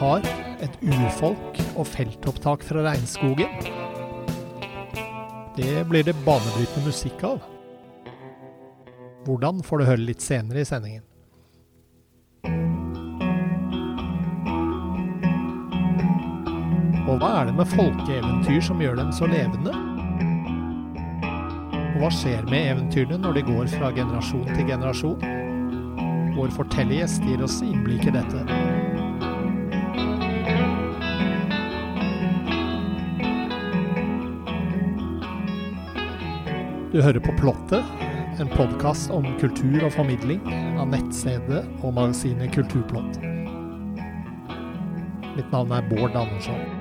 dokumentar, et urfolk og feltopptak fra regnskogen. Det blir det banebrytende musikk av. Hvordan får du høre litt senere i sendingen. Og hva er det med folkeeventyr som gjør dem så levende? Og hva skjer med eventyrene når de går fra generasjon til generasjon? Vår fortellergjest gir oss innblikk i dette. Du hører på Plottet, en podkast om kultur og formidling av nettstedet og magasinet Kulturplott. Mitt navn er Bård Andersson.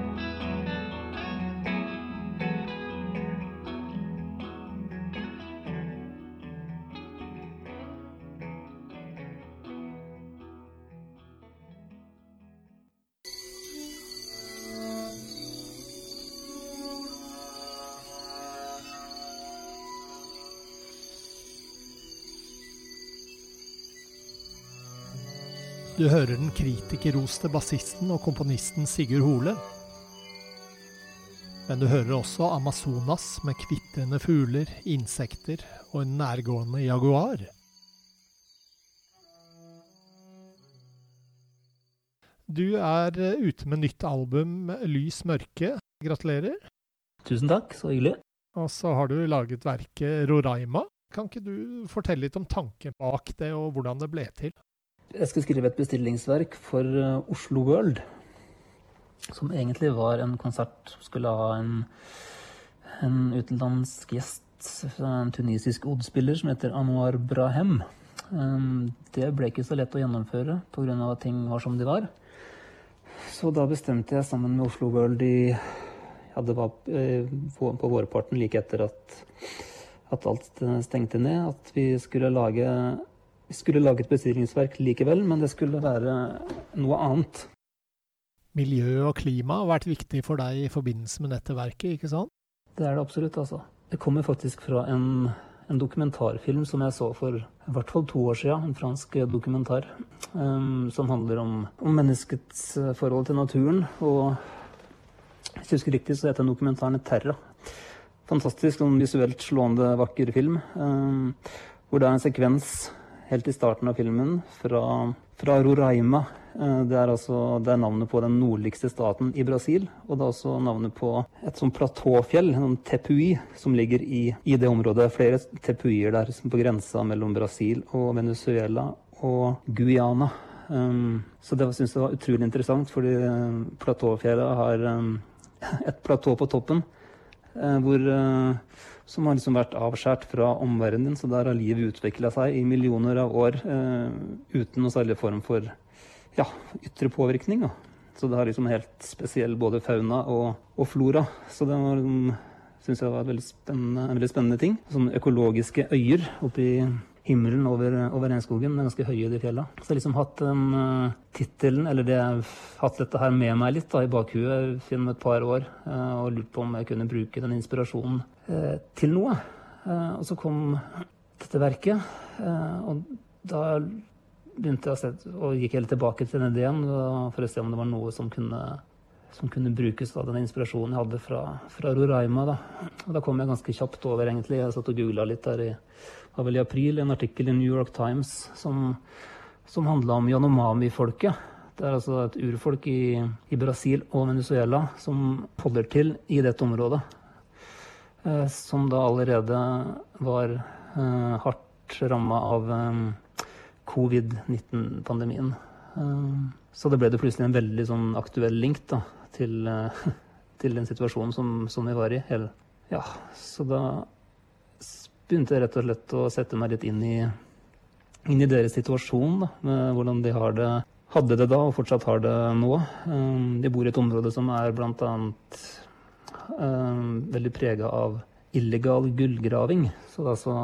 Du hører den kritikerroste bassisten og komponisten Sigurd Hole. Men du hører også Amazonas med kvitrende fugler, insekter og en nærgående jaguar. Du er eh, ute med nytt album, Lys mørke. Gratulerer. Tusen takk, så hyggelig. Og så har du laget verket Roraima. Kan ikke du fortelle litt om tanken bak det, og hvordan det ble til? Jeg skulle skrive et bestillingsverk for eh, Oslo World. Som egentlig var en konsert som skulle ha en, en utenlandsk gjest, en tunisisk oddspiller som heter Anwar Brahem. Um, det ble ikke så lett å gjennomføre pga. at ting var som de var. Så da bestemte jeg sammen med Oslo World i ja, det var eh, på, på vårparten like etter at, at alt stengte ned, at vi skulle lage vi skulle lage et bestillingsverk likevel, men det skulle være noe annet. Miljø og klima har vært viktig for deg i forbindelse med dette verket, ikke sant? Det er det absolutt, altså. Det kommer faktisk fra en, en dokumentarfilm som jeg så for i hvert fall to år siden. En fransk dokumentar um, som handler om, om, menneskets forhold til naturen. Og hvis jeg husker riktig, så heter dokumentaren 'Terra'. Fantastisk, sånn visuelt slående, vakker film. Um, hvor det er en sekvens helt i starten av filmen fra, fra Roraima. Eh, det er, altså, det er navnet på den nordligste staten i Brasil. Og det er også navnet på et sånt platåfjell, en tepui, som ligger i, i det området. Flere tepuier der på grensa mellom Brasil og Venezuela og Guyana. Um, så det syns jeg var utrolig interessant, fordi eh, platåfjellet har um, et platå på toppen uh, hvor uh, som har liksom vært avskåret fra omverdenen. Så der har livet utvikla seg i millioner av år eh, uten noen særlig form for ja, ytre påvirkning. Da. Så det har liksom helt spesiell både fauna og, og flora. Så det var, syns jeg var veldig en veldig spennende ting. Sånne økologiske øyer oppi himmelen over, over regnskogen med ganske høye de fjella. Så jeg har liksom hatt den uh, tittelen, eller det, hatt dette her med meg litt da, i bakhuet gjennom et par år, uh, og lurt på om jeg kunne bruke den inspirasjonen til noe. Uh, og så kom dette verket, og da begynte jeg å se, og gikk helt tilbake til den ideen for å se om det var noe som kunne som kunne brukes av den inspirasjonen jeg hadde fra, fra Roraima. Da. Og da kom jeg ganske kjapt over, egentlig. Jeg satt og googla litt der i var vel i april en artikkel i New York Times som, som handla om Yanomami-folket. Det er altså et urfolk i, i, Brasil og Venezuela som holder til i dette området. Eh, som da allerede var eh, hardt ramma av eh, covid-19-pandemien. Eh, så det ble det plutselig en veldig sånn aktuell link da, til, til den situasjonen som, som vi var i. Ja, så da begynte jeg rett og slett å sette meg litt inn i, inn i deres situasjon. Da, med hvordan de har det, hadde det da og fortsatt har det nå. De bor i et område som er blant Um, veldig prega av illegal gullgraving. Så det er altså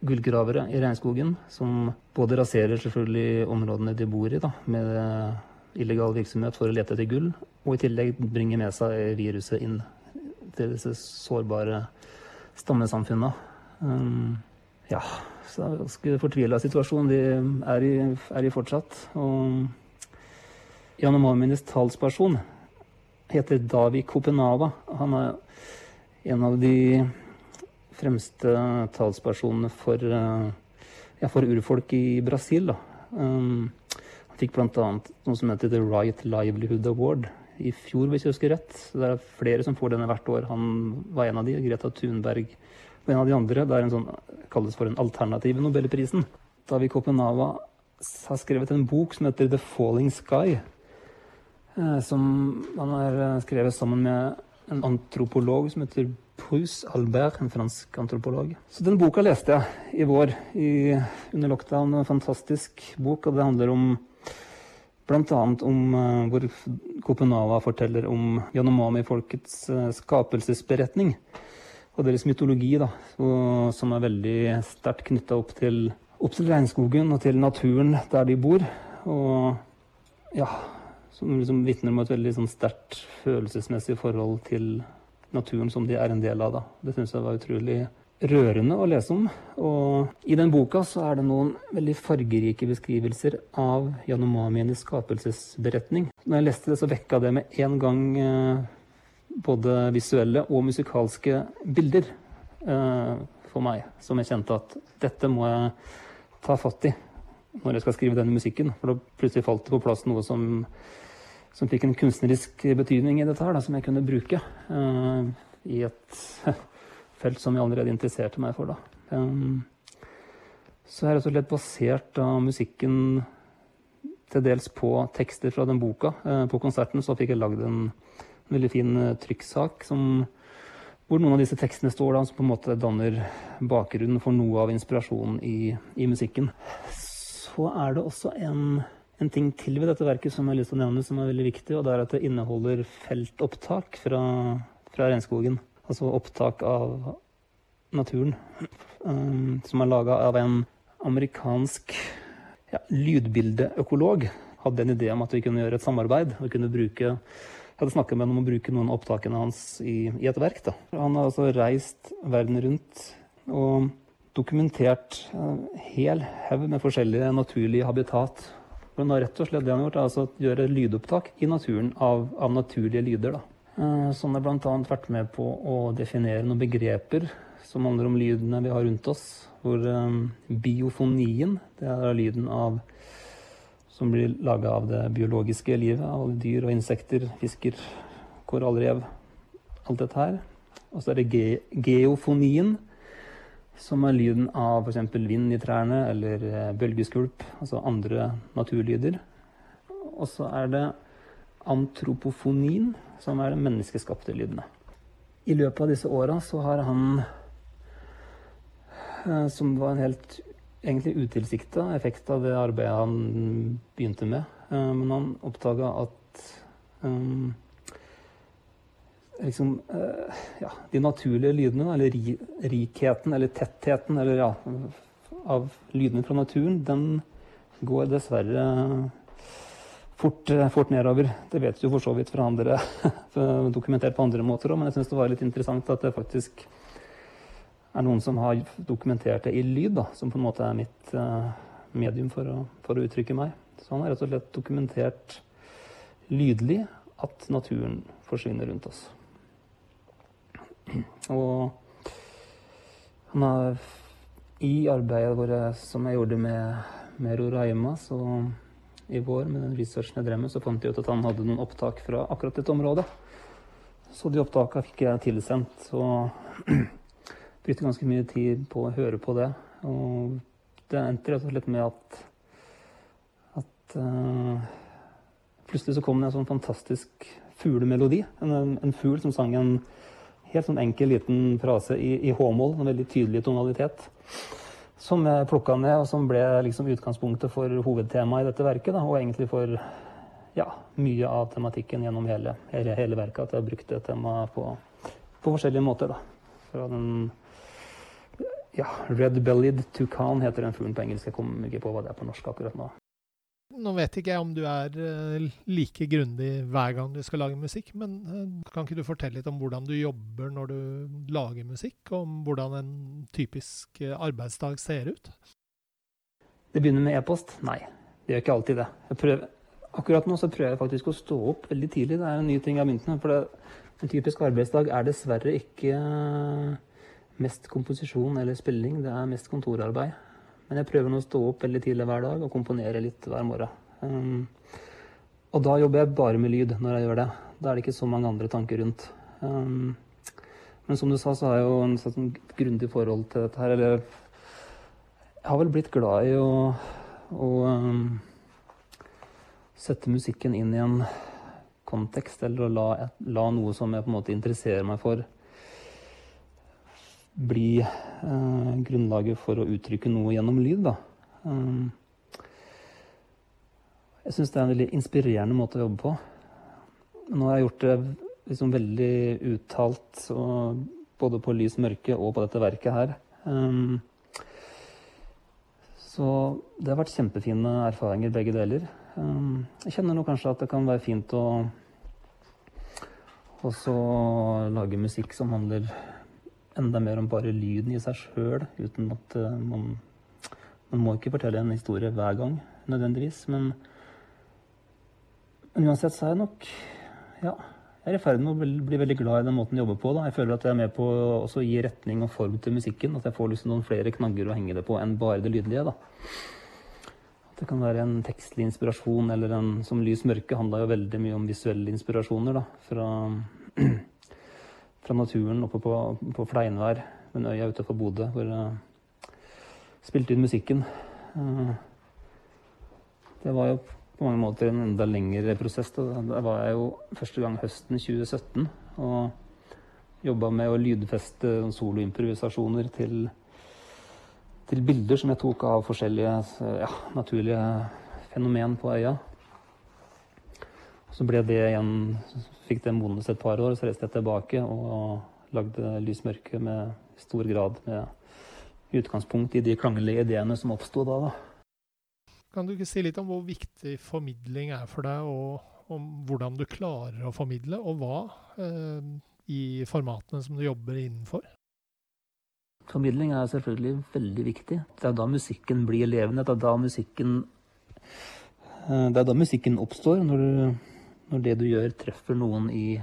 gullgravere i regnskogen som både raserer selvfølgelig områdene de bor i, da, med illegal virksomhet for å lete etter gull, og i tillegg bringer med seg viruset inn til disse sårbare stammesamfunna. Um, ja, så det er en ganske fortvila situasjon de er i, er i, fortsatt. Og Janomaminis talsperson heter Davi Kopenava. Han er en av de fremste talspersonene for, ja, for urfolk i Brasil. Um, han fikk bl.a. noe som heter The Right Livelihood Award i fjor, hvis jeg husker rett. Det er flere som får denne hvert år. Han var en av de. Greta Thunberg var en av de andre. Det er en sånn, kalles for en alternativ Nobelprisen. Davi Kopenava har skrevet en bok som heter The Falling Sky. Eh, som han har eh, skrevet sammen med en antropolog som heter Prus Albert, en fransk antropolog. Så den boka leste jeg i vår i, under lockdown. En fantastisk bok, og det handler om Bl.a. om uh, hvor Kopenava forteller om Yanomami-folkets uh, skapelsesberetning og deres mytologi, da, og, som er veldig sterkt knytta opp, opp, til regnskogen og til naturen der de bor. Og ja, som liksom vitner om et veldig sånn, sterkt følelsesmessig forhold til naturen som de er en del av. Da. Det syns jeg var utrolig rørende å lese om. Og i den boka så er det noen veldig fargerike beskrivelser av Janomamienes skapelsesberetning. Når jeg leste det, så vekka det med en gang eh, både visuelle og musikalske bilder eh, for meg, som jeg kjente at dette må jeg ta fatt i når jeg skal skrive denne musikken. For da plutselig falt det på plass noe som, som fikk en kunstnerisk betydning i dette her, da, som jeg kunne bruke uh, i et felt som jeg allerede interesserte meg for. da. Um, så jeg har rett og slett basert da, musikken til dels på tekster fra den boka. Uh, på konserten så fikk jeg lagd en, en veldig fin uh, trykksak som, hvor noen av disse tekstene står, da, som på en måte danner bakgrunnen for noe av inspirasjonen i, i musikken. Så er det også en, en, ting til ved dette verket som jeg har lyst til å nevne, som er veldig viktig, og det er at det inneholder feltopptak fra, fra regnskogen altså opptak av naturen, um, som er laga av en amerikansk ja, lydbildeøkolog. Hadde en idé om at vi kunne gjøre et samarbeid. og kunne bruke jeg hadde snakka med ham om å bruke noen av opptakene hans i, i et verk. Da. Han har altså reist verden rundt og dokumentert en hel haug med forskjellige naturlige habitat. Men rett og slett det han har gjort, er altså å gjøre lydopptak i naturen av, av naturlige lyder. Da. Eh, som har bl.a. vært med på å definere noen begreper som handler om lydene vi har rundt oss. Hvor um, biofonien, det er lyden av som blir laga av det biologiske livet, av dyr og insekter, fisker, korallrev, alt dette her. Og så er det ge geofonien, som er lyden av f.eks. vind i trærne eller bølgeskvulp, altså andre naturlyder. Og så er det antropofonien, som er de menneskeskapte lydene. I løpet av disse åra så har han, eh, som var en helt egentlig utilsikta effekt av det arbeidet han begynte med, eh, men han oppdaga at um, liksom, ja, de naturlige lydene, eller rikheten eller tettheten eller, ja, av lydene fra naturen, den går dessverre fort, eh, fort, nedover. Det vet du for så vidt fra andre, dokumentert på andre måter òg, men jeg syns det var litt interessant at det faktisk er noen som har dokumentert det i lyd, da, som på en måte er mitt uh, medium for å, for å, uttrykke meg. Så han har rett og slett dokumentert lydlig at naturen forsvinner rundt oss. Og han har i arbeidet vårt som jeg gjorde med, med Roraima, så i vår med den researchen jeg drev med, så fant jeg ut at han hadde noen opptak fra akkurat dette området. Så de opptakene fikk jeg tilsendt, og brukte ganske mye tid på å høre på det. Og det endte rett og slett med at, at uh, Plutselig så kom det en sånn fantastisk fuglemelodi. En, en fugl som sang en helt sånn enkel liten frase i, i h-moll, en veldig tydelig tonalitet som jeg plukka ned, og som ble liksom utgangspunktet for hovedtemaet i dette verket. Da, og egentlig for ja, mye av tematikken gjennom hele, hele, hele verket. At jeg har brukt det temaet på, på forskjellige måter. Da. Fra den ja, Red-bellied toucan heter den fuglen på engelsk. Jeg kommer ikke på hva det er på norsk akkurat nå. Nå vet ikke jeg om du er eh, like grundig hver gang du skal lage musikk, men eh, kan ikke du fortelle litt om hvordan du jobber når du lager musikk? og Om hvordan en typisk eh, arbeidsdag ser ut? Det begynner med e-post? Nei, det gjør ikke alltid det. Prøver Akkurat nå så prøver jeg faktisk å stå opp veldig tidlig. Det er en ny ting jeg har begynt med. For det, en typisk arbeidsdag er dessverre ikke mest komposisjon eller spilling. Det er mest kontorarbeid. Men jeg prøver nå å stå opp veldig tidlig hver dag og komponere litt hver morgen. Um, og da jobber jeg bare med lyd når jeg gjør det. Da er det ikke så mange andre tanker rundt. Um, men som du sa, så har jeg jo en sånn grundig forhold til dette her. Eller jeg har vel blitt glad i å, å um, sette musikken inn i en kontekst, eller å la, la, noe som jeg på en måte interesserer meg for, bli eh, grunnlaget for å uttrykke noe gjennom lyd. Da. Um, jeg syns det er en veldig inspirerende måte å jobbe på. Nå har jeg gjort det liksom veldig uttalt, både på lys mørke og på dette verket her. Um, så det har vært kjempefine erfaringer, begge deler. Um, jeg kjenner nå kanskje at det kan være fint å også lage musikk som handler enda mer om bare lyden i seg sjøl, uten at uh, man Man må ikke fortelle en historie hver gang, nødvendigvis, men, men uansett så er jeg nok Ja, jeg er i ferd med å bli veldig glad i den måten jeg jobber på. Da. Jeg føler at jeg er med på å gi retning og form til musikken. At jeg får liksom noen flere knagger å henge det på enn bare det lydlige. da. Det kan være en tekstlig inspirasjon, eller en som Lys mørke handla jo veldig mye om visuelle inspirasjoner. da, Fra, fra naturen oppe på, på Fleinvær, men øya utenfor Bodø, hvor jeg spilte inn musikken. Eh, det var jo på mange måter en enda lengre prosess. Da. Var jeg jo første gang høsten 2017 og jobba med å lydfeste soloimprovisasjoner til til bilder som jeg tok av forskjellige ja, naturlige fenomen på øya. Så ble det igjen Fikk det modnes et par år, så reiste jeg tilbake og lagde Lys mørke med stor grad med utgangspunkt i de klanglige ideene som oppsto da, da. Kan du ikke si litt om hvor viktig formidling er for deg, og om hvordan du klarer å formidle, og hva eh, i formatene som du jobber innenfor? Formidling er selvfølgelig veldig viktig. Det er da musikken blir levende. Det er da musikken, eh, det er da musikken oppstår, når, du, når, det du gjør, treffer noen i,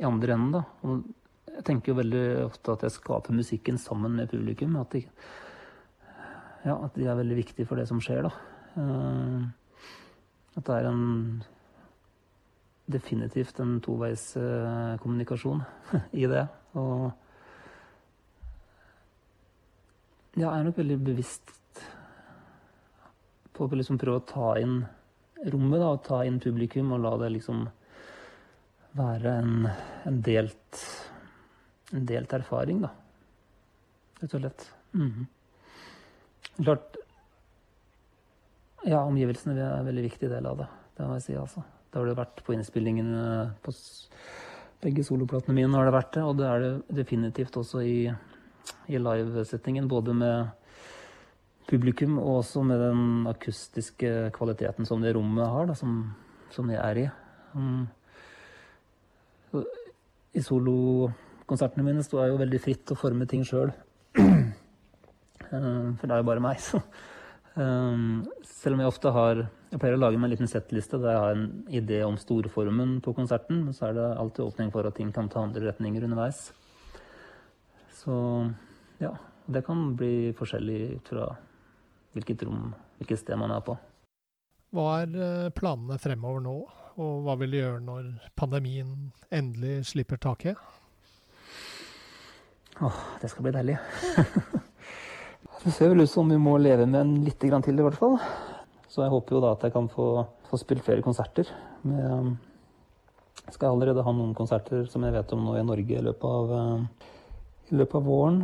i andre enden. Da. Og jeg tenker jo veldig ofte at jeg skaper musikken sammen med publikum. At de, ja, at de er veldig viktige for det som skjer. Da. Eh, at det er en definitivt en toveis eh, kommunikasjon i det. Og jeg er nok veldig bevisst på å liksom prøve å ta inn rommet, da, og ta inn publikum, og la det liksom være en, en delt en delt erfaring, da. Rett og slett. Mm -hmm. Klart Ja, omgivelsene er en veldig viktig del av det. Det må jeg si, altså. Det har det vært på innspillingen på begge soloplatene mine, har det vært det. Og det er det definitivt også i i livesettingen, både med publikum og også med den akustiske kvaliteten som det rommet har, da, som, som jeg er i. Um, I solokonsertene mine står jeg jo veldig fritt til å forme ting sjøl. Um, for det er jo bare meg, så. Um, selv om jeg ofte har Jeg pleier å lage meg en liten settliste der jeg har en idé om storformen på konserten, så er det alltid åpning for at ting kan ta andre retninger underveis. Så ja, det kan bli forskjellig ut fra hvilket rom, hvilket sted man er på. Hva er eh, planene fremover nå, og hva vil du gjøre når pandemien endelig slipper taket? Åh, det skal bli deilig. det ser vel ut som vi må leve med en litt til, i hvert fall. Så jeg håper jo da at jeg kan få, få spilt flere konserter. Med, jeg skal allerede ha noen konserter som jeg vet om nå i Norge i løpet av eh, i løpet av våren.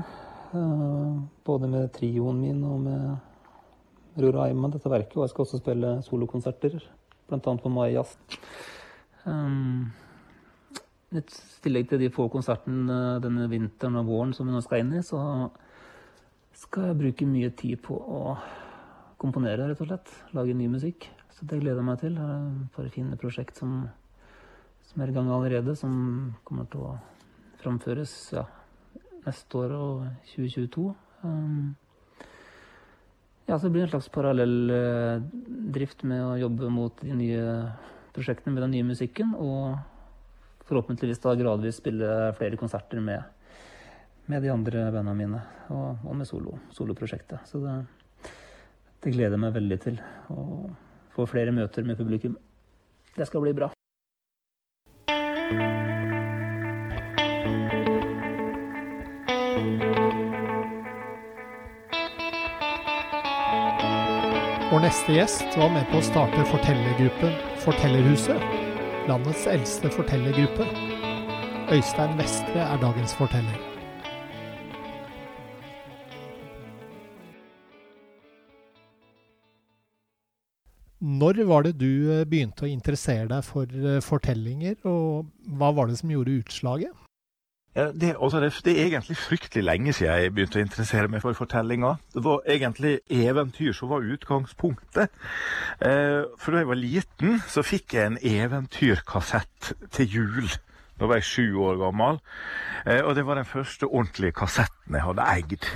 Eh, både med trioen min og med Ruraima, dette verket. Og jeg skal også spille solokonserter, bl.a. på Mai Jazz. Um, I tillegg til de få konsertene denne vinteren og våren som vi nå skal inn i, så skal jeg bruke mye tid på å komponere, rett og slett. Lage ny musikk. Så det gleder jeg meg til. Jeg par fine prosjekt som, som er i gang allerede, som kommer til å framføres ja, neste år og 2022. Um, Ja, så det blir en slags parallell eh, drift med å jobbe mot de nye prosjektene med den nye musikken. Og forhåpentligvis da gradvis spille flere konserter med, med de andre bandene mine. Og, og med solo, soloprosjektet. Så det, det gleder jeg meg veldig til. Å få flere møter med publikum. Det skal bli bra. Neste gjest var med på å starte fortellergruppen Fortellerhuset, landets eldste fortellergruppe. Øystein Vestre er dagens forteller. Når var det du eh, begynte å interessere deg for eh, fortellinger, og hva var det som gjorde utslaget? Det, altså det, det, er egentlig fryktelig lenge siden jeg begynte å interessere meg for fortellinger. Det var egentlig eventyr som var utgangspunktet. Eh, for da jeg var liten, så fikk jeg en eventyrkassett til jul. Da var jeg sju år gammel. Eh, og det var den første ordentlige kassetten jeg hadde eid.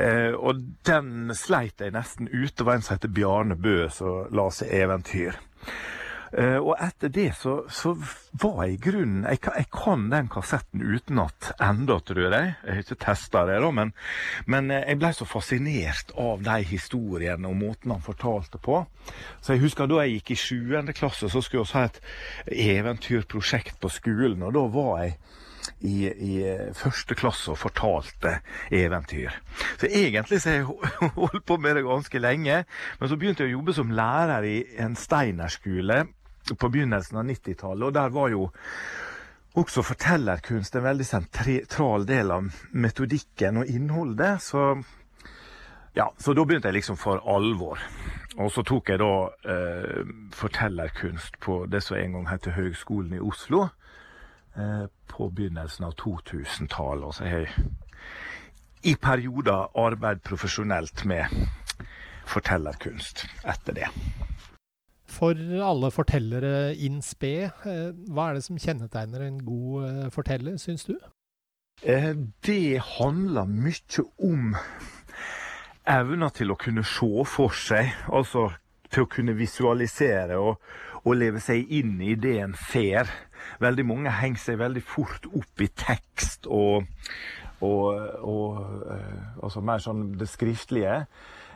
Eh, og den sleit jeg nesten ut. Det var en som heter Bjarne Bø som la seg eventyr. Uh, og etter det så, så var jeg i grunnen jeg, jeg, kan den kassetten utenat enda, tror jeg. Jeg har ikke testa det, da, men, men eh, jeg ble så fascinert av de historiene og måten han fortalte på. Så jeg husker da jeg gikk i sjuende klasse, så skulle vi ha et eventyrprosjekt på skolen. Og da var jeg i, i, eh, første klasse og fortalte eventyr. Så egentlig så har jeg holdt på med det ganske lenge. Men så begynte jeg å jobbe som lærer i en steinerskole på begynnelsen av 90-tallet. Og der var jo også fortellerkunst en veldig sentral del av metodikken og innholdet. Så, ja, så da begynte jeg liksom for alvor. Og så tok jeg da eh, fortellerkunst på det som en gang het Høgskolen i Oslo. Eh, på begynnelsen av 2000-tallet. Og så har jeg i perioder arbeidet profesjonelt med fortellerkunst etter det. For alle fortellere in spe, eh, hva er det som kjennetegner en god eh, forteller, syns du? Eh, det handler mye om evna til å kunne se for seg, altså til å kunne visualisere og, og leve seg inn i det en ser. Veldig mange henger seg veldig fort opp i tekst og, og, og altså mer sånn det skriftlige.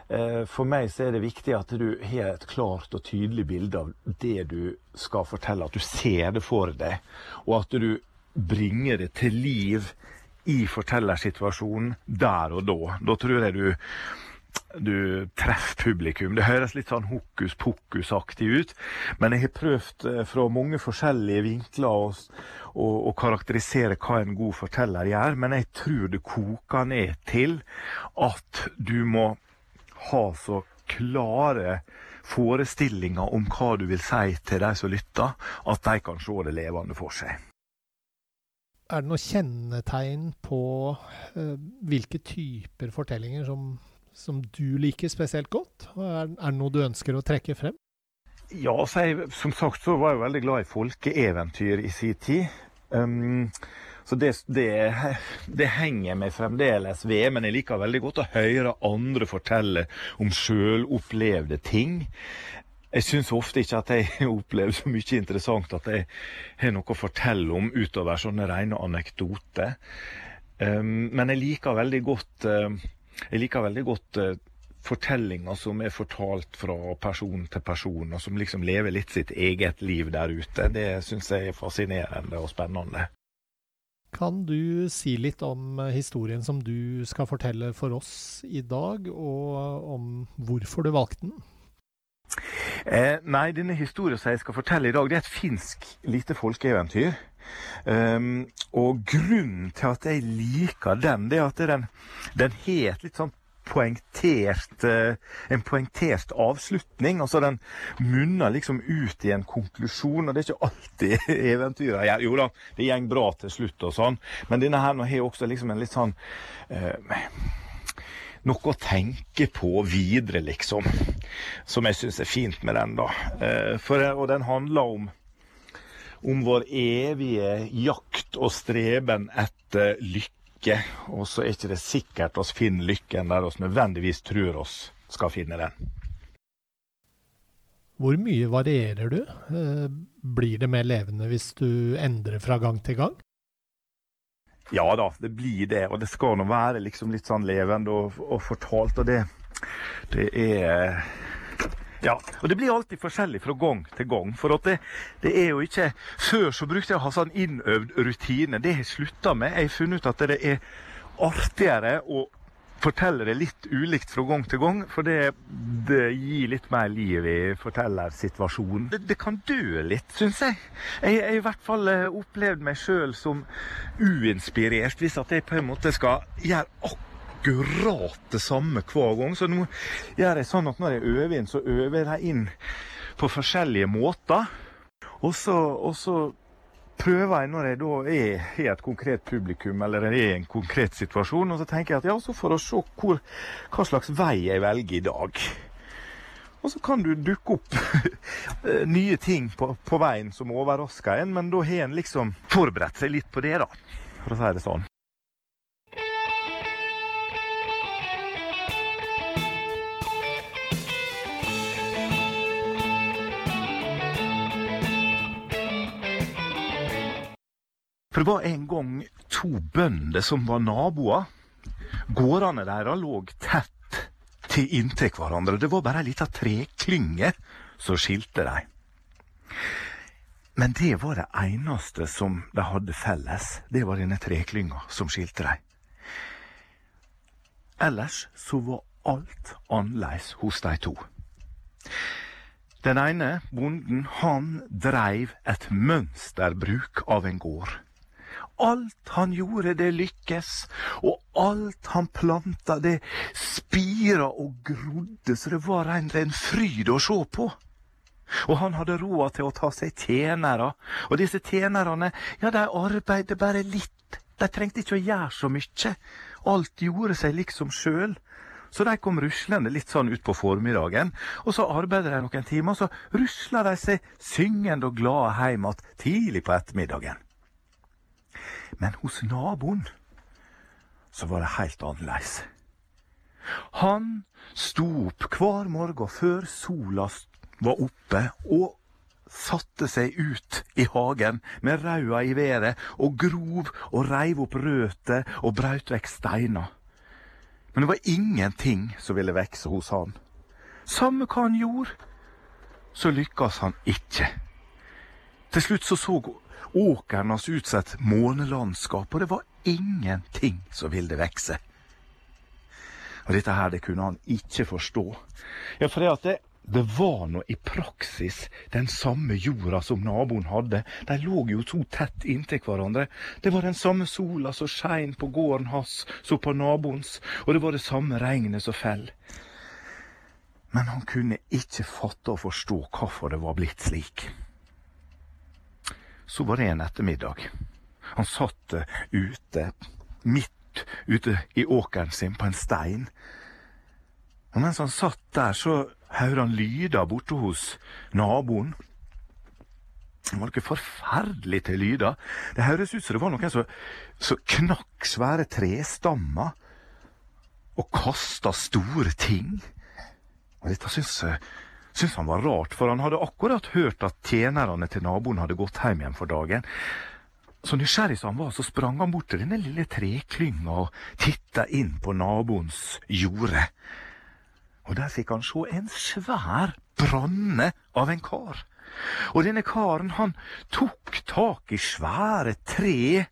Eh, for meg så er det viktig at du har et klart og tydelig bilde av det du skal fortelle. At du ser det for deg, og at du bringer det til liv i fortellersituasjonen der og da. Da tror jeg du, du treffer publikum. Det høres litt sånn hokus pokus-aktig ut, men jeg har prøvd eh, fra mange forskjellige vinkler å karakterisere hva en god forteller gjør. Men jeg tror det koker ned til at du må ha så klare forestillinger om hva du vil si til de som lytter, at de kan se det levende for seg. Er det noe kjennetegn på uh, hvilke typer fortellinger som, som, du liker spesielt godt? Er, er, det noe du ønsker å trekke frem? Ja, jeg, som sagt så var jeg veldig glad i folkeeventyr i sin tid. Um, så det, det, det, henger meg fremdeles ved, men jeg liker veldig godt å høre andre fortelle om sjølopplevde ting. Jeg syns ofte ikke at jeg opplever så mye interessant at jeg har noe å fortelle om utover sånne rene anekdoter. Um, men jeg liker veldig godt, uh, jeg liker veldig godt uh, fortellinger som er fortalt fra person til person, og som liksom lever litt sitt eget liv der ute. Det syns jeg er fascinerende og spennende. Kan du si litt om eh, historien som du skal fortelle for oss i dag, og om hvorfor du valgte den? Eh, nei, denne historien som jeg skal fortelle i dag, det er et finsk lite folkeeventyr. Um, og grunnen til at jeg liker den, det er at den, den har et litt sånn poengtert, eh, en poengtert avslutning. altså Den munner liksom ut i en konklusjon, og det er ikke alltid eventyret gjør. Jo da, det går bra til slutt og sånn, men denne her nå har også liksom en litt sånn eh, noe å tenke på videre, liksom. Som jeg syns er fint med den, da. Eh, for, og den handler om om vår evige jakt og streben etter lykke lykke, og så er ikke det sikkert oss finner lykken der oss nødvendigvis tror oss skal finne den. Hvor mye varierer du? Eh, blir det mer levende hvis du endrer fra gang til gang? Ja da, det blir det. Og det skal nå være liksom litt sånn levende og, og fortalt. Og det, det er ja, og det blir alltid forskjellig fra gang til gang. For det, det, er jo ikke Før så brukte jeg å ha sånn innøvd rutine. Det har jeg slutta med. Jeg har funnet ut at det er artigere å fortelle det litt ulikt fra gang til gang, for det, det gir litt mer liv i fortellersituasjonen. Det, det kan dø litt, syns jeg. Jeg har i hvert fall eh, opplevd meg sjøl som uinspirert, hvis at jeg på en måte skal gjøre akkurat akkurat det samme hver gang. Så nå gjør jeg sånn at når jeg øver inn, så øver jeg inn på forskjellige måter. Og så, og så prøver jeg når jeg da er i et konkret publikum eller er i en konkret situasjon, og så tenker jeg at ja, så for å se hvor, hva slags vei jeg velger i dag. Og så kan du dukke opp nye ting på, på veien som overrasker en, men da har en liksom forberedt seg litt på det, da, for å si det sånn. For det var en gang to bønder som var naboer. Gårdene deres lå tett til inntil hverandre. Det var bare ei lita treklynge som skilte dem. Men det var det eneste som de hadde felles. Det var denne treklynga som skilte dem. Ellers så var alt annerledes hos de to. Den ene bonden, han dreiv et mønsterbruk av en gård. Alt han gjorde, det lykkes, og alt han planta, det spira og grodde, så det var en, en fryd å se på. Og han hadde råd til å ta seg tjenere, og disse tjenerne, ja, de arbeidet bare litt, de trengte ikke å gjøre så mye, alt gjorde seg liksom sjøl. Så de kom ruslende litt sånn utpå formiddagen, og så arbeidet de noen timer, og så rusla de seg syngende og glade hjem igjen tidlig på ettermiddagen. Men hos naboen så var det helt annerledes. Han sto opp hver morgen før sola var oppe, og satte seg ut i hagen med raua i været og grov og reiv opp røtter og braut vekk steiner. Men det var ingenting som ville vokse hos han. Samme hva han gjorde, så lykkes han ikke. Til slutt så så åkeren hans utsatt månelandskap, og det var ingenting som ville vokse. Og dette her, det kunne han ikke forstå. Ja, for det at det, det var nå i praksis den samme jorda som naboen hadde. De lå jo så tett inntil hverandre. Det var den samme sola som skein på gården hans som på naboens, og det var det samme regnet som fell. Men han kunne ikke fatte og forstå hvorfor det var blitt slik så var det en ettermiddag. Han satt eh, ute, midt ute i åkeren sin på en stein. Og mens han satt der, så hørte han lyder borte hos naboen. Det var noe forferdelig til lyder. Det høres ut som det var noen som, som knakk svære trestammer og kasta store ting. Og dette syns syntes han var rart, for han hadde akkurat hørt at tjenerne til naboen hadde gått hjem igjen for dagen. Så nysgjerrig som han var, så sprang han bort til denne lille treklynga og titta inn på naboens jorde. Og der fikk han se en svær branne av en kar. Og denne karen, han tok tak i svære tre,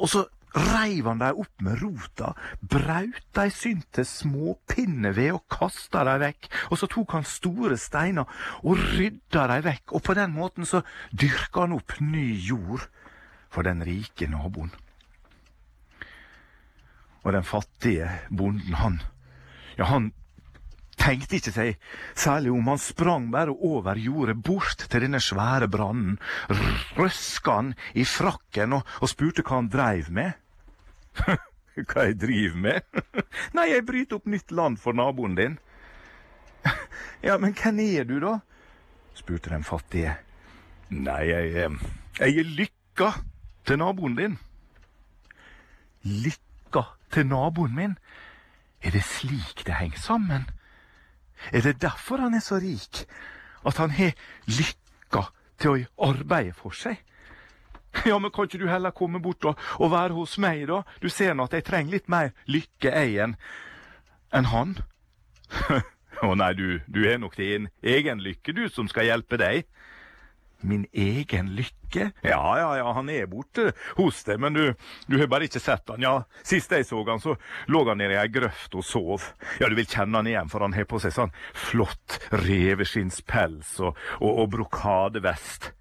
og så reiv han dei opp med rota, braut dei synt til småpinneved og kasta dei vekk, og så tok han store steiner og rydda dei vekk, og på den måten så dyrka han opp ny jord for den rike naboen. Og den fattige bonden, han, ja, han tenkte ikke seg særlig om. Han sprang bare over jordet, bort til denne svære brannen, røska han i frakken og, og spurte hva han dreiv med. Hva jeg driver med? Nei, jeg bryter opp nytt land for naboen din. Ja, men hvem er du, da? spurte den fattige. Nei, jeg, jeg er lykka til naboen din. Lykka til naboen min? Er det slik det henger sammen? Er det derfor han er så rik? At han har lykka til å arbeide for seg? Ja, men kan ikke du heller komme bort og, og være hos meg, da? Du ser nå at jeg trenger litt mer lykke, jeg, enn en han. Å nei, du, du er nok din egen lykke, du, som skal hjelpe deg. Min egen lykke? Ja, ja, ja, han er borte hos deg, men du, du har bare ikke sett han. Ja, sist jeg så han, så lå han nede i ei grøft og sov. Ja, du vil kjenne han igjen, for han har på seg sånn flott reveskinnspels og, og, og brokadevest.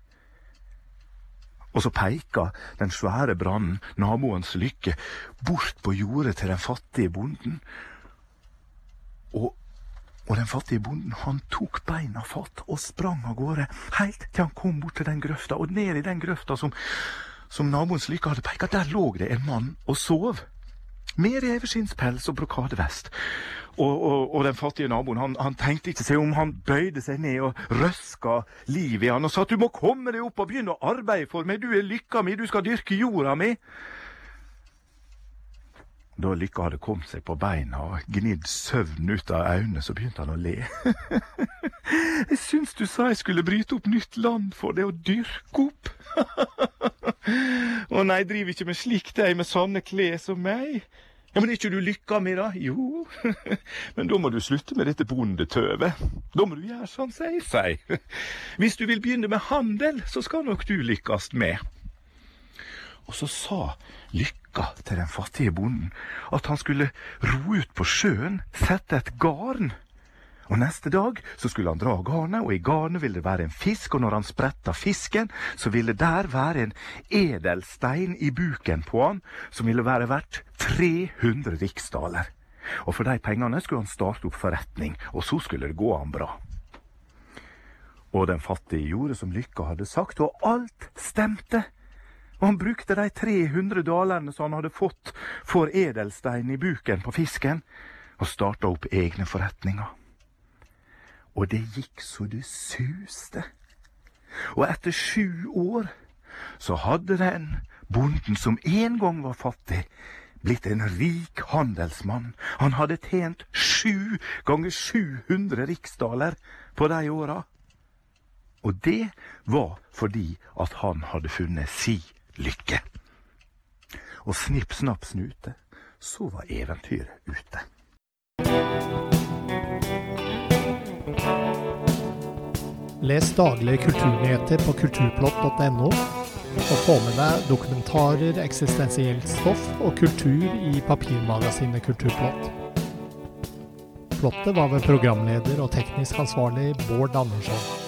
Og så peika den svære brannen, naboens lykke, bort på jordet til den fattige bonden. Og og den fattige bonden han tok beina fatt og sprang av gårde, helt til han kom bort til den grøfta, og ned i den grøfta som, som naboens lykke hadde peika, der lå det en mann og sov. Med reveskinnspels og brokadevest. Og, og, og, den fattige naboen han, han, tenkte ikke seg om. Han bøyde seg ned og røska livet i han og sa at du må komme deg opp og begynne å arbeide for meg. Du er lykka mi, du skal dyrke jorda mi. Da Lykke hadde kommet seg på beina og gnidd søvn ut av øynene, så begynte han å le. jeg syns du sa jeg skulle bryte opp nytt land for det å dyrke opp. Å nei, driver ikke med slikt, ei med sånne klær som meg. Ja, Men er ikke du lykka mi, da? Jo, men da må du slutte med dette bondetøvet. Da må du gjøre sånn som jeg sier. Hvis du vil begynne med handel, så skal nok du lykkes med. Og så sa Lykka til den fattige bonden at han skulle ro ut på sjøen, sette et garn. Og neste dag så skulle han dra garnet, og i garnet ville det være en fisk, og når han spretta fisken, så ville der være en edelstein i buken på han, som ville være verdt 300 riksdaler. Og for de pengene skulle han starte opp forretning, og så skulle det gå han bra. Og den fattige gjorde som Lykka hadde sagt, og alt stemte. Og han brukte de 300 dalerne som han hadde fått for edelstein i buken på fisken, og starta opp egne forretninger. Og det gikk så det suste. Og etter sju år så hadde den bonden som en gang var fattig, blitt en rik handelsmann. Han hadde tjent sju ganger 700 riksdaler på de åra. Og det var fordi at han hadde funnet si lykke. Og snipp, snapp, snute, så var eventyret ute. Les daglige kulturnyheter på kulturplott.no, og få med deg dokumentarer, eksistensielt stoff og kultur i papirmagasinet Kulturplott. Plottet var ved programleder og teknisk ansvarlig Bård Andersson.